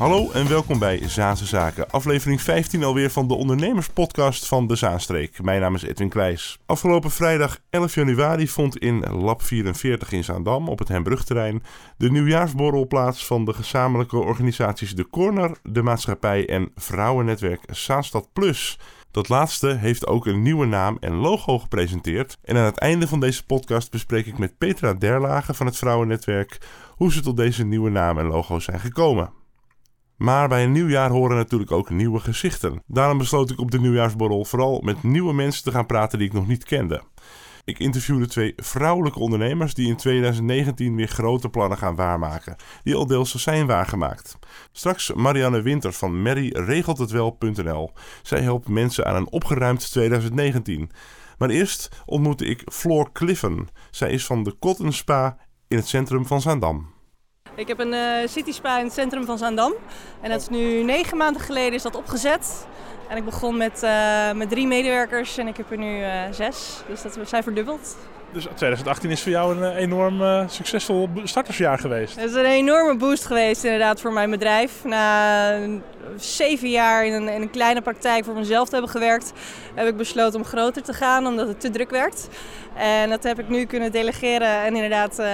Hallo en welkom bij Zaanse Zaken, aflevering 15 alweer van de ondernemerspodcast van de Zaanstreek. Mijn naam is Edwin Kleijs. Afgelopen vrijdag 11 januari vond in Lab 44 in Zaandam op het Hembrugterrein de nieuwjaarsborrel plaats van de gezamenlijke organisaties De Corner, de Maatschappij en Vrouwennetwerk Zaanstad Plus. Dat laatste heeft ook een nieuwe naam en logo gepresenteerd. En aan het einde van deze podcast bespreek ik met Petra Derlage van het Vrouwennetwerk hoe ze tot deze nieuwe naam en logo zijn gekomen. Maar bij een nieuw jaar horen natuurlijk ook nieuwe gezichten. Daarom besloot ik op de nieuwjaarsborrel vooral met nieuwe mensen te gaan praten die ik nog niet kende. Ik interviewde twee vrouwelijke ondernemers die in 2019 weer grote plannen gaan waarmaken, die al deels zijn waargemaakt. Straks Marianne Winter van merryregelthetwel.nl. Zij helpt mensen aan een opgeruimd 2019. Maar eerst ontmoette ik Floor Cliffen. Zij is van de Cotton Spa in het centrum van Zaandam. Ik heb een uh, city spa in het centrum van Zaandam. En dat is nu negen maanden geleden is dat opgezet. En ik begon met, uh, met drie medewerkers en ik heb er nu uh, zes. Dus dat zijn verdubbeld. Dus 2018 is voor jou een enorm succesvol startersjaar geweest. Het is een enorme boost geweest inderdaad voor mijn bedrijf. Na zeven jaar in een, een, kleine praktijk voor mezelf te hebben gewerkt, heb ik besloten om groter te gaan omdat het te druk werd. En dat heb ik nu kunnen delegeren en inderdaad uh,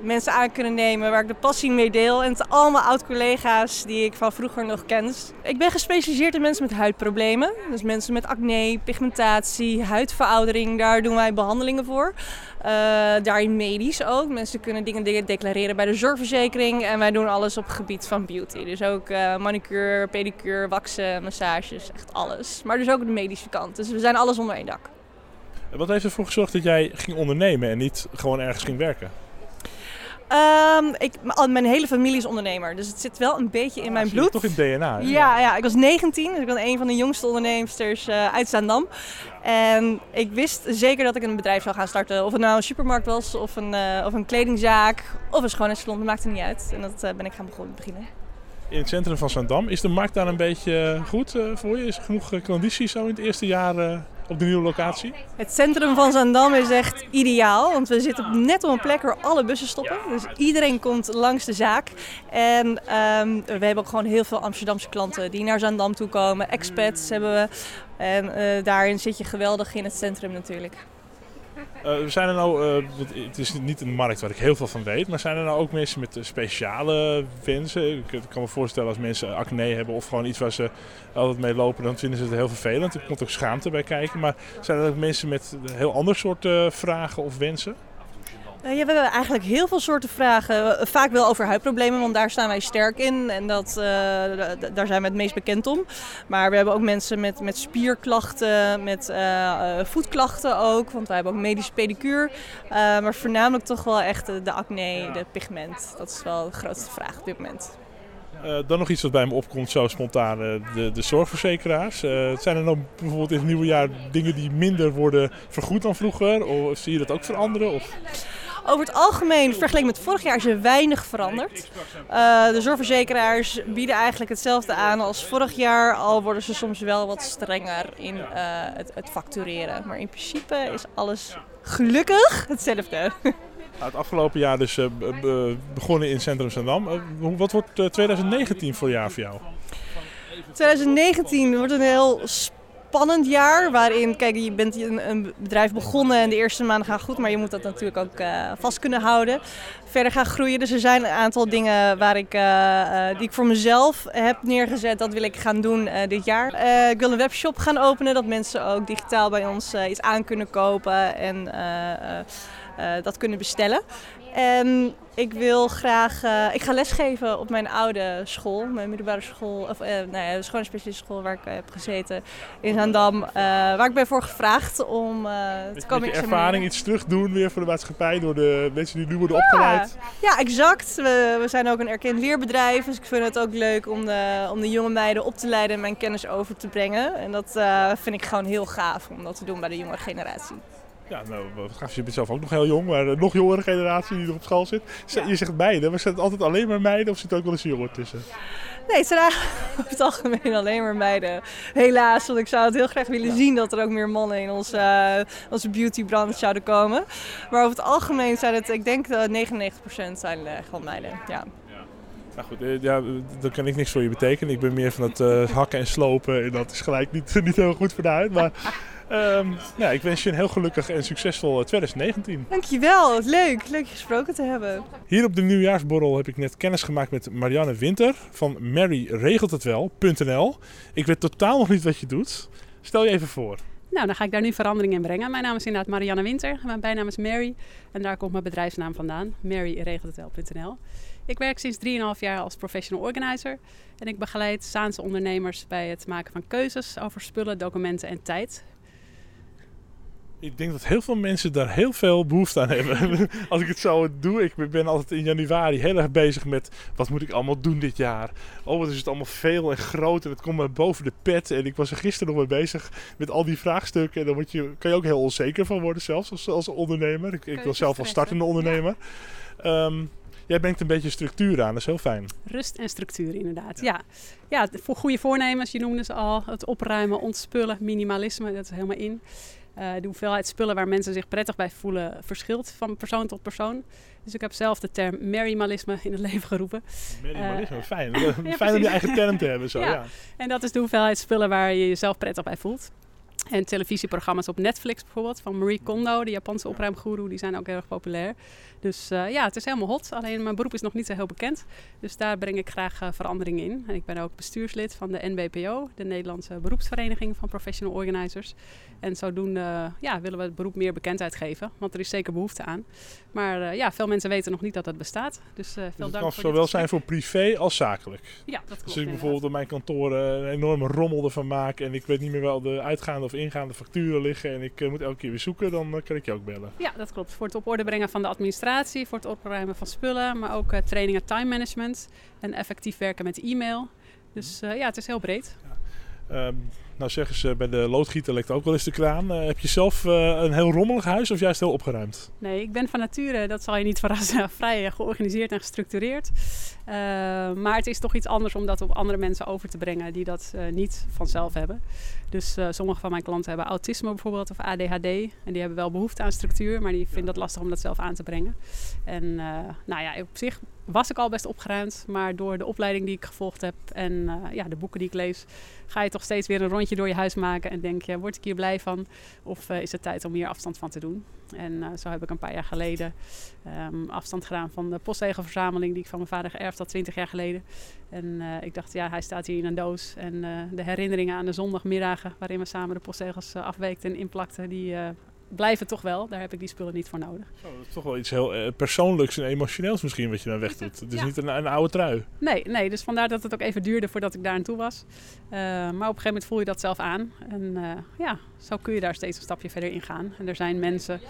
mensen aan kunnen nemen waar ik de passie mee deel. En het allemaal oud-collega's die ik van vroeger nog ken. Ik ben gespecialiseerd in mensen met huidproblemen. Dus mensen met acne, pigmentatie, huidveroudering, daar doen wij behandelingen voor. Uh, daarin medisch ook. Mensen kunnen dingen declareren bij de zorgverzekering. En wij doen alles op het gebied van beauty. Dus ook uh, manicure, pedicure, waxen, massages, echt alles. Maar dus ook de medische kant. Dus we zijn alles onder één dak. Wat heeft ervoor gezorgd dat jij ging ondernemen en niet gewoon ergens ging werken? Um, ik, mijn hele familie is ondernemer, dus het zit wel een beetje in mijn bloed. toch in DNA? Ja, ja, ik was 19, dus ik ben een van de jongste ondernemers uh, uit Zaandam. En ik wist zeker dat ik een bedrijf zou gaan starten. Of het nou een supermarkt was, of een, uh, of een kledingzaak, of een schoonheidssalon, dat maakte niet uit. En dat uh, ben ik gaan beginnen. In het centrum van Zaandam, is de markt daar een beetje goed voor je? Is er genoeg condities zo in het eerste jaar op de nieuwe locatie? Het centrum van Zaandam is echt ideaal, want we zitten net op een plek waar alle bussen stoppen. Dus iedereen komt langs de zaak. En um, we hebben ook gewoon heel veel Amsterdamse klanten die naar Zaandam toe komen. Expats hebben we. En daarin zit je geweldig in het centrum natuurlijk. Uh, zijn er nou, uh, het is niet een markt waar ik heel veel van weet, maar zijn er nou ook mensen met speciale wensen? Ik kan me voorstellen als mensen acne hebben of gewoon iets waar ze altijd mee lopen, dan vinden ze het heel vervelend. Er komt ook schaamte bij kijken. Maar zijn er ook mensen met een heel ander soort vragen of wensen? Ja, we hebben eigenlijk heel veel soorten vragen. Vaak wel over huidproblemen, want daar staan wij sterk in. En dat, uh, daar zijn we het meest bekend om. Maar we hebben ook mensen met, met spierklachten, met uh, voetklachten ook. Want wij hebben ook medische pedicure. Uh, maar voornamelijk toch wel echt de, acne, de pigment. Dat is wel de grootste vraag op dit moment. Uh, dan nog iets wat bij me opkomt, zo spontaan, de, de zorgverzekeraars. Uh, zijn er nou bijvoorbeeld in het nieuwe jaar dingen die minder worden vergoed dan vroeger? Of zie je dat ook veranderen? Of? Over het algemeen, vergeleken met vorig jaar, is er weinig veranderd. Uh, de zorgverzekeraars bieden eigenlijk hetzelfde aan als vorig jaar, al worden ze soms wel wat strenger in het, het factureren. Maar in principe is alles gelukkig hetzelfde. Het afgelopen jaar dus uh, begonnen in Centrum Zandam. Uh, wat wordt 2019 voor jaar voor jou? 2019 wordt een heel spannend jaar. Waarin, kijk, je bent een, een, bedrijf begonnen en de eerste maanden gaan goed. Maar je moet dat natuurlijk ook uh, vast kunnen houden. Verder gaan groeien. Dus er zijn een aantal dingen waar ik, die ik voor mezelf heb neergezet. Dat wil ik gaan doen dit jaar. ik wil een webshop gaan openen. Dat mensen ook digitaal bij ons iets aan kunnen kopen. En dat kunnen bestellen. En ik wil graag, uh, ik ga lesgeven op mijn oude school, mijn middelbare school, of uh, nou ja, de school waar ik heb gezeten in Zaandam, waar ik ben voor gevraagd om te komen. Met ervaring iets terug doen weer voor de maatschappij door de mensen die nu worden opgeleid. Ja, exact. We, we, zijn ook een erkend leerbedrijf, dus ik vind het ook leuk om de, om de jonge meiden op te leiden en mijn kennis over te brengen. En dat vind ik gewoon heel gaaf om dat te doen bij de jonge generatie. Ja, nou, je bent zelf ook nog heel jong, maar een nog jongere generatie die nog op school zit. Je zegt meiden, maar zijn het altijd alleen maar meiden of zit er ook wel eens een jongen tussen? Nee, het zijn eigenlijk over het algemeen alleen maar meiden. Helaas, want ik zou het heel graag willen zien dat er ook meer mannen in onze, uh, onze beautybranche zouden komen. Maar over het algemeen zijn het, ik denk dat 99% zijn uh, gewoon meiden, ja. Nou goed, eh, ja, dan kan ik niks voor je betekenen. Ik ben meer van het uh, hakken en slopen en dat is gelijk niet, niet heel goed voor de huid. Maar um, ja, ik wens je een heel gelukkig en succesvol 2019. Dankjewel, leuk. Leuk je gesproken te hebben. Hier op de nieuwjaarsborrel heb ik net kennis gemaakt met Marianne Winter van maryregelthetwel.nl. Ik weet totaal nog niet wat je doet. Stel je even voor. Nou, dan ga ik daar nu verandering in brengen. Mijn naam is inderdaad Marianne Winter. Mijn bijnaam is Mary. En daar komt mijn bedrijfsnaam vandaan. maryregelthetwel.nl Ik werk sinds 3,5 jaar als professional organizer. En ik begeleid Zaanse ondernemers bij het maken van keuzes over spullen, documenten en tijd. Ik denk dat heel veel mensen daar heel veel behoefte aan hebben. Als ik het zo doe, ik ben altijd in januari heel erg bezig met wat moet ik allemaal doen dit jaar. Oh, wat is het allemaal veel en groot en het komt me boven de pet. En ik was er gisteren nog mee bezig met al die vraagstukken. En dan word je, kan je ook heel onzeker van worden zelfs als, als ondernemer. Ik, ik wil zelf als startende ondernemer. Ehm, jij brengt een beetje structuur aan, dat is heel fijn. Rust en structuur, inderdaad. Ja, ja. voor goede voornemens, je noemde ze al. Het opruimen, ontspullen, minimalisme, dat is helemaal in. Uh, de hoeveelheid spullen waar mensen zich prettig bij voelen verschilt van persoon tot persoon. Dus ik heb zelf de term Merrymalisme in het leven geroepen. Merrymalisme, uh, fijn. fijn om je eigen term te hebben. Zo, ja. ja. En dat is de hoeveelheid spullen waar je jezelf prettig bij voelt. En televisieprogramma's op Netflix bijvoorbeeld, van Marie Kondo, de Japanse opruimgoeroe, die zijn ook heel erg populair. Dus uh, ja, het is helemaal hot. Alleen mijn beroep is nog niet zo heel bekend. Dus daar breng ik graag uh, verandering in. En ik ben ook bestuurslid van de NBPO, de Nederlandse beroepsvereniging van Professional Organizers. En zodoende ja, willen we het beroep meer bekendheid geven, want er is zeker behoefte aan. Maar uh, ja, veel mensen weten nog niet dat dat bestaat. Dus veel dus dank kan zowel zijn voor privé als zakelijk. Ja, dat klopt. Dus ik bijvoorbeeld op mijn kantoor een enorme rommel ervan maak en ik weet niet meer wel de uitgaande of ingaande facturen liggen en ik moet elke keer weer zoeken, dan kan ik je ook bellen. Ja, dat klopt. Voor het op orde brengen van de administratie voor het opruimen van spullen, maar ook trainingen time management en effectief werken met e-mail. Dus uh, ja, het is heel breed. Ja. Um, nou zeggen ze, bij de loodgieter lekt ook wel eens de kraan. Uh, heb je zelf een heel rommelig huis of juist heel opgeruimd? Nee, ik ben van nature, dat zal je niet verrassen, vrij georganiseerd en gestructureerd. maar het is toch iets anders om dat op andere mensen over te brengen die dat niet vanzelf hebben. Dus sommige van mijn klanten hebben autisme bijvoorbeeld of ADHD. En die hebben wel behoefte aan structuur, maar die vinden het lastig om dat zelf aan te brengen. En nou ja, op zich was ik al best opgeruimd. Maar door de opleiding die ik gevolgd heb en uh, ja, de boeken die ik lees, ga je toch steeds weer een rondje door je huis maken. En denk je, word ik hier blij van? Of is het tijd om hier afstand van te doen? En zo heb ik een paar jaar geleden um, afstand gedaan van de postzegelverzameling die ik van mijn vader geërfd had 20 jaar geleden. En ik dacht, ja, hij staat hier in een doos. En de herinneringen aan de zondagmiddag waarin we samen de postzegels afweekten en inplakten, die blijven toch wel. Daar heb ik die spullen niet voor nodig. Oh, dat is toch wel iets heel uh, persoonlijks en emotioneels misschien wat je dan wegdoet. Het is ja. niet een, een, oude trui. Nee, nee, dus vandaar dat het ook even duurde voordat ik daar aan toe was. maar op een gegeven moment voel je dat zelf aan. En ja, zo kun je daar steeds een stapje verder in gaan. En er zijn mensen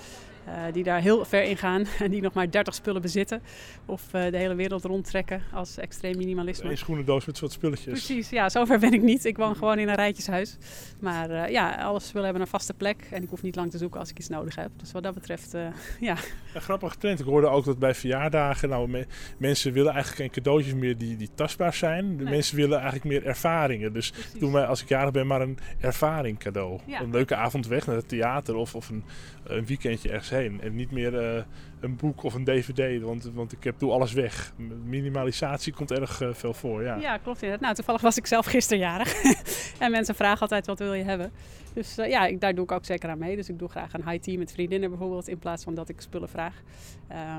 die daar heel ver in gaan en die nog maar 30 spullen bezitten. Of uh, de hele wereld rondtrekken als extreem minimalisme. Een schoenendoos met wat spulletjes. Precies, ja, zover ben ik niet. Ik woon gewoon in een rijtjeshuis. Maar uh, ja, alle spullen hebben een vaste plek en ik hoef niet lang te zoeken als ik iets nodig heb. Dus wat dat betreft, ja. Een grappige trend. Ik hoorde ook dat bij verjaardagen, nou, me mensen willen eigenlijk geen cadeautjes meer die, die tastbaar zijn. De nee. mensen willen eigenlijk meer ervaringen. Dus Precies. doe mij als ik jarig ben maar een ervaring cadeau. Ja. Een leuke avond weg naar het theater of, of een, een weekendje ergens heen. En niet meer uh, een boek of een dvd, want, want ik heb, doe alles weg. Minimalisatie komt erg uh, veel voor, ja. Ja, klopt inderdaad. Nou, toevallig was ik zelf gisteren jarig. en mensen vragen altijd, wat wil je hebben? Dus uh, ja, ik, daar doe ik ook zeker aan mee. Dus ik doe graag een high tea met vriendinnen bijvoorbeeld, in plaats van dat ik spullen vraag.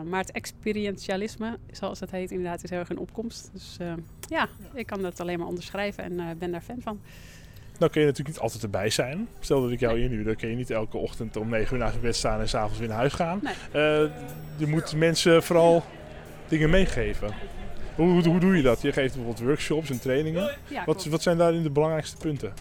maar het experientialisme, zoals het heet, inderdaad is heel erg in opkomst. Dus ja, ja, ik kan dat alleen maar onderschrijven en ben daar fan van. Dan kun je natuurlijk niet altijd erbij zijn. Stel dat ik jou nee. inhuur, dan kun je niet elke ochtend om 9 uur naar zijn bed staan en s'avonds weer naar huis gaan. Nee. Uh, je moet mensen vooral dingen meegeven. Hoe, hoe, hoe, doe je dat? Je geeft bijvoorbeeld workshops en trainingen. Ja, wat, wat zijn daarin de belangrijkste punten?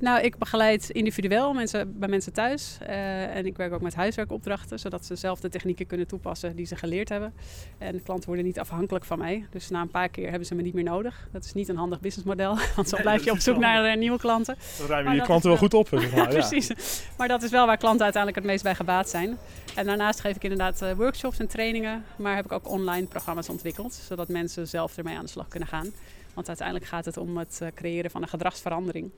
Nou, ik begeleid individueel mensen, bij mensen thuis. Uh, en ik werk ook met huiswerkopdrachten, zodat ze zelf de technieken kunnen toepassen die ze geleerd hebben. En de klanten worden niet afhankelijk van mij. Dus na een paar keer hebben ze me niet meer nodig. Dat is niet een handig businessmodel, want zo blijf je op zoek naar uh, nieuwe klanten. Dan ruimen je klanten wel goed op. Zeg maar. ja, precies. Maar dat is wel waar klanten uiteindelijk het meest bij gebaat zijn. En daarnaast geef ik inderdaad uh, workshops en trainingen, maar heb ik ook online programma's ontwikkeld, zodat mensen zelf ermee aan de slag kunnen gaan. Want uiteindelijk gaat het om het creëren van een gedragsverandering.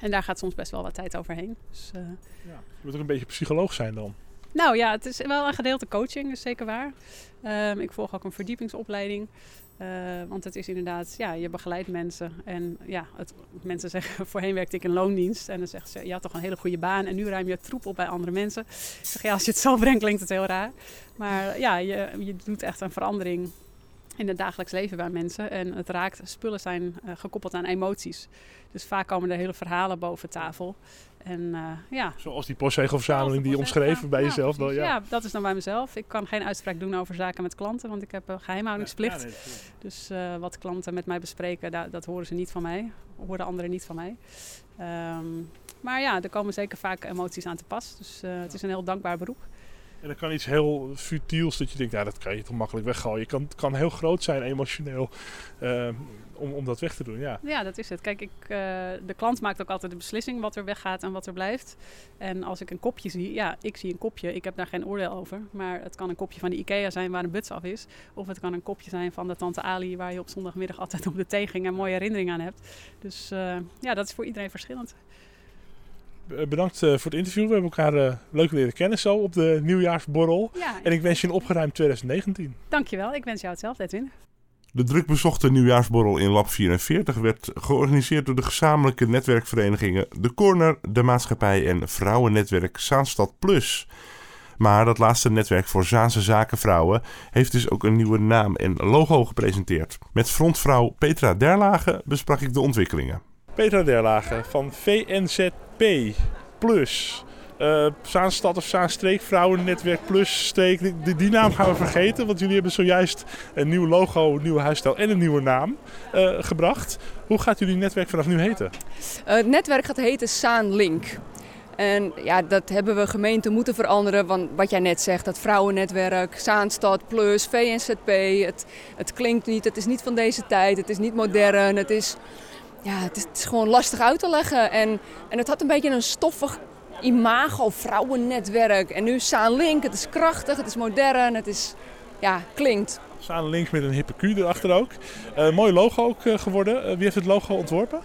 En daar gaat soms best wel wat tijd overheen. Dus, uh, ja. Je moet ook een beetje psycholoog zijn dan. Nou ja, het is wel een gedeelte coaching, is zeker waar. Um, ik volg ook een verdiepingsopleiding. Uh, want het is inderdaad, ja, je begeleidt mensen. En ja, het, mensen zeggen, voorheen werkte ik in loondienst. En dan zeggen ze, je had toch een hele goede baan. En nu ruim je troep op bij andere mensen. Ik zeg, ja, als je het zo brengt, klinkt het heel raar. Maar ja, je, je doet echt een verandering in het dagelijks leven bij mensen. En het raakt, spullen zijn uh, gekoppeld aan emoties. Dus vaak komen er hele verhalen boven tafel. En, uh, ja. Zoals die postzegelverzameling die je omschreven bij jezelf. dan, ja. ja, dat is dan bij mezelf. Ik kan geen uitspraak doen over zaken met klanten, want ik heb een geheimhoudingsplicht. Nee, dus uh, wat klanten met mij bespreken, dat, dat horen ze niet van mij. Horen anderen niet van mij. Um, maar ja, er komen zeker vaak emoties aan te pas. Dus het is een heel dankbaar beroep. En dan kan iets heel futiels dat je denkt, ja, dat kan je toch makkelijk weggooien. Kan, het kan heel groot zijn emotioneel uh, om, om dat weg te doen, ja. Ja, dat is het. Kijk, ik, uh, de klant maakt ook altijd de beslissing wat er weggaat en wat er blijft. En als ik een kopje zie, ja, ik zie een kopje. Ik heb daar geen oordeel over. Maar het kan een kopje van de Ikea zijn waar een buts af is. Of het kan een kopje zijn van de tante Ali waar je op zondagmiddag altijd op de thee ging en mooie herinneringen aan hebt. Dus uh, ja, dat is voor iedereen verschillend. Eh, bedankt uh, voor het interview. We hebben elkaar uh, leuk leren kennen zo op de nieuwjaarsborrel. Ja, en ik wens je een opgeruimd 2019. Dankjewel. Ik wens jou hetzelfde, Edwin. De drukbezochte nieuwjaarsborrel in Lab 44 werd georganiseerd door de gezamenlijke netwerkverenigingen De Corner, De Maatschappij en Vrouwennetwerk Zaanstad Plus. Maar dat laatste netwerk voor Zaanse zakenvrouwen heeft dus ook een nieuwe naam en logo gepresenteerd. Met frontvrouw Petra Derlage besprak ik de ontwikkelingen. Petra Derlage van Plus. Uh, Zaanstad of Zaanstreek, Vrouwennetwerk Plus, Streek. Die, die, naam gaan we vergeten, want jullie hebben zojuist een nieuw logo, een nieuwe huisstijl en een nieuwe naam uh, gebracht. Hoe gaat jullie netwerk vanaf nu heten? Uh, het netwerk gaat heten Saanlink. En ja, dat hebben we gemeente moeten veranderen. Want wat jij net zegt, dat vrouwennetwerk, Zaanstad Plus, VNZP. Het, het klinkt niet, het is niet van deze tijd, het is niet modern, het is ja, het is, het is, gewoon lastig uit te leggen. En, en het had een beetje een stoffig imago, vrouwennetwerk. En nu Saan Link, het is krachtig, het is modern, het is, ja, klinkt. Saan Link met een hippe Q erachter ook. Uh, mooi logo ook uh, geworden. Uh, wie heeft het logo ontworpen?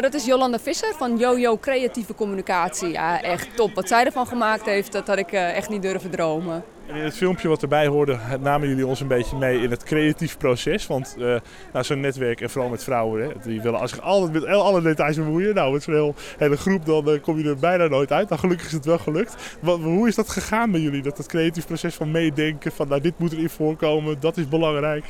dat is Jolanda Visser van Jojo Creatieve Communicatie. Ja, echt top. Wat zij ervan gemaakt heeft, dat had ik echt niet durven dromen. En in het filmpje wat erbij hoorde, namen jullie ons een beetje mee in het creatief proces. Want uh, nou, zo'n netwerk, en vooral met vrouwen, hè, die willen als zich altijd met alle details bemoeien. Nou, met zo'n hele groep, dan uh, kom je er bijna nooit uit. Nou, gelukkig is het wel gelukt. Wat, hoe is dat gegaan bij jullie? Dat het creatief proces van meedenken, van nou, dit moet erin voorkomen, dat is belangrijk.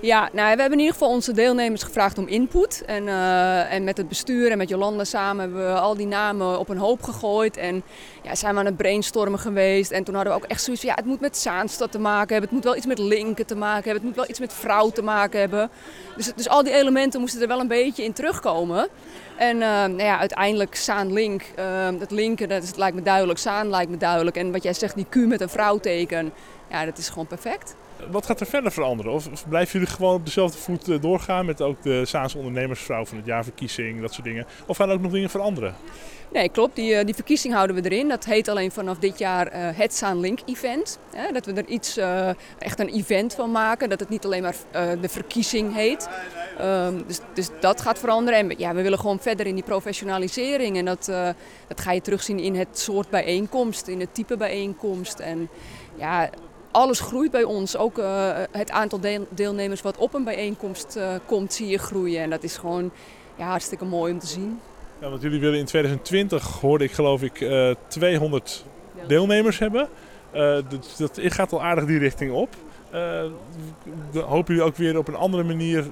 Ja, nou, we hebben in ieder geval onze deelnemers gevraagd om input. En, uh, en met het bestuur en met Jolanda samen hebben we al die namen op een hoop gegooid. En ja, zijn we aan het brainstormen geweest. En toen hadden we ook echt zoiets van, ja, het moet met Zaanstad te maken hebben. Het moet wel iets met linken te maken hebben. Het moet wel iets met vrouw te maken hebben. Dus, dus al die elementen moesten er wel een beetje in terugkomen. En uh, nou ja, uiteindelijk Saan Link, uh, dat linken, dat, is, lijkt me duidelijk. Saan lijkt me duidelijk. En wat jij zegt, die Q met een vrouwteken, ja, dat is gewoon perfect. Wat gaat er verder veranderen? Of, blijven jullie gewoon op dezelfde voet uh, doorgaan met ook de Zaanse ondernemersvrouw van het jaarverkiezing, dat soort dingen? Of gaan er ook nog dingen veranderen? Nee, klopt. Die, die verkiezing houden we erin. Dat heet alleen vanaf dit jaar uh, het Saan Link Event. Dat we er iets, echt een event van maken. Dat het niet alleen maar de verkiezing heet. Um, dus, dus dat gaat veranderen. En ja, we willen gewoon verder in die professionalisering. En dat, dat ga je terugzien in het soort bijeenkomst, in het type bijeenkomst. En ja, alles groeit bij ons. Ook uh, het aantal deel deelnemers wat op een bijeenkomst uh, komt, zie je groeien. En dat is gewoon ja, hartstikke mooi om te zien. Ja, want jullie willen in 2020, hoorde ik geloof ik, uh, 200 deelnemers hebben. dat, dat gaat al aardig die richting op. hopen jullie ook weer op een andere manier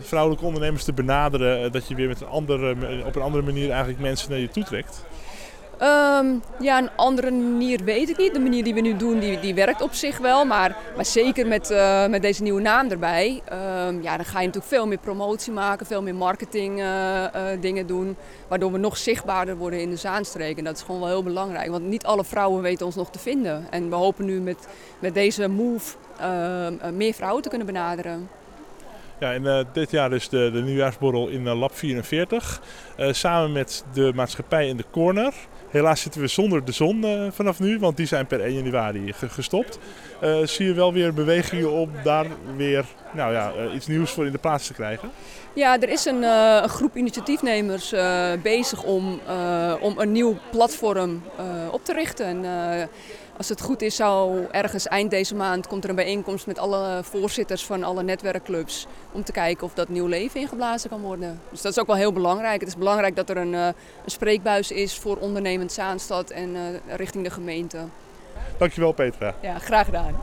vrouwelijke ondernemers te benaderen? dat je weer met een andere, op een andere manier eigenlijk mensen naar je toe trekt? Um, ja, een andere manier weet ik niet. De manier die we nu doen, die, die werkt op zich wel. Maar, maar zeker met, uh, met deze nieuwe naam erbij. Um, ja, dan ga je natuurlijk veel meer promotie maken, veel meer marketing uh, uh, dingen doen. Waardoor we nog zichtbaarder worden in de Zaanstreek. En dat is gewoon wel heel belangrijk. Want niet alle vrouwen weten ons nog te vinden. En we hopen nu met, met deze move meer vrouwen te kunnen benaderen. Ja, en dit jaar dus de, de nieuwjaarsborrel in Lab 44. Uh, samen met de maatschappij in de corner. Helaas zitten we zonder de zon uh, vanaf nu, want die zijn per 1 januari gestopt. Uh, zie je wel weer bewegingen om daar weer nou ja, uh, iets nieuws voor in de plaats te krijgen? Ja, er is een, een groep initiatiefnemers bezig om, om een nieuw platform op te richten. En, Als het goed is, zou ergens eind deze maand komt er een bijeenkomst met alle voorzitters van alle netwerkclubs. Om te kijken of dat nieuw leven ingeblazen kan worden. Dus dat is ook wel heel belangrijk. Het is belangrijk dat er een, uh, een spreekbuis is voor ondernemend Zaanstad en uh, richting de gemeente. Dankjewel Petra. Ja, graag gedaan.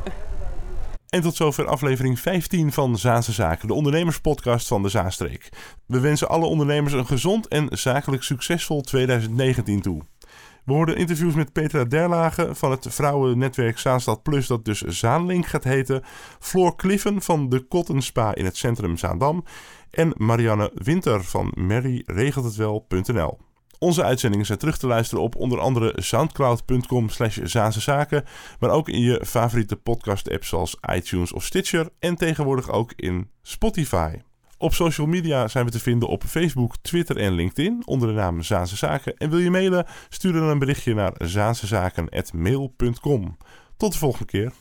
En tot zover aflevering 15 van Zaanse Zaken, de ondernemerspodcast van de Zaanstreek. We wensen alle ondernemers een gezond en zakelijk succesvol 2019 toe. We hoorden interviews met Petra Derlage van het vrouwennetwerk Zaanstad Plus, dat dus Zaanlink gaat heten. Floor Cliffen van de Cotton Spa in het centrum Zaandam. En Marianne Winter van merryregelthetwel.nl. Onze uitzendingen zijn terug te luisteren op onder andere soundcloud.com slash zaken, maar ook in je favoriete podcast apps zoals iTunes of Stitcher en tegenwoordig ook in Spotify. Op social media zijn we te vinden op Facebook, Twitter en LinkedIn onder de naam Zaanse Zaken. En wil je mailen? Stuur dan een berichtje naar zaansezaken.mail.com. Tot de volgende keer.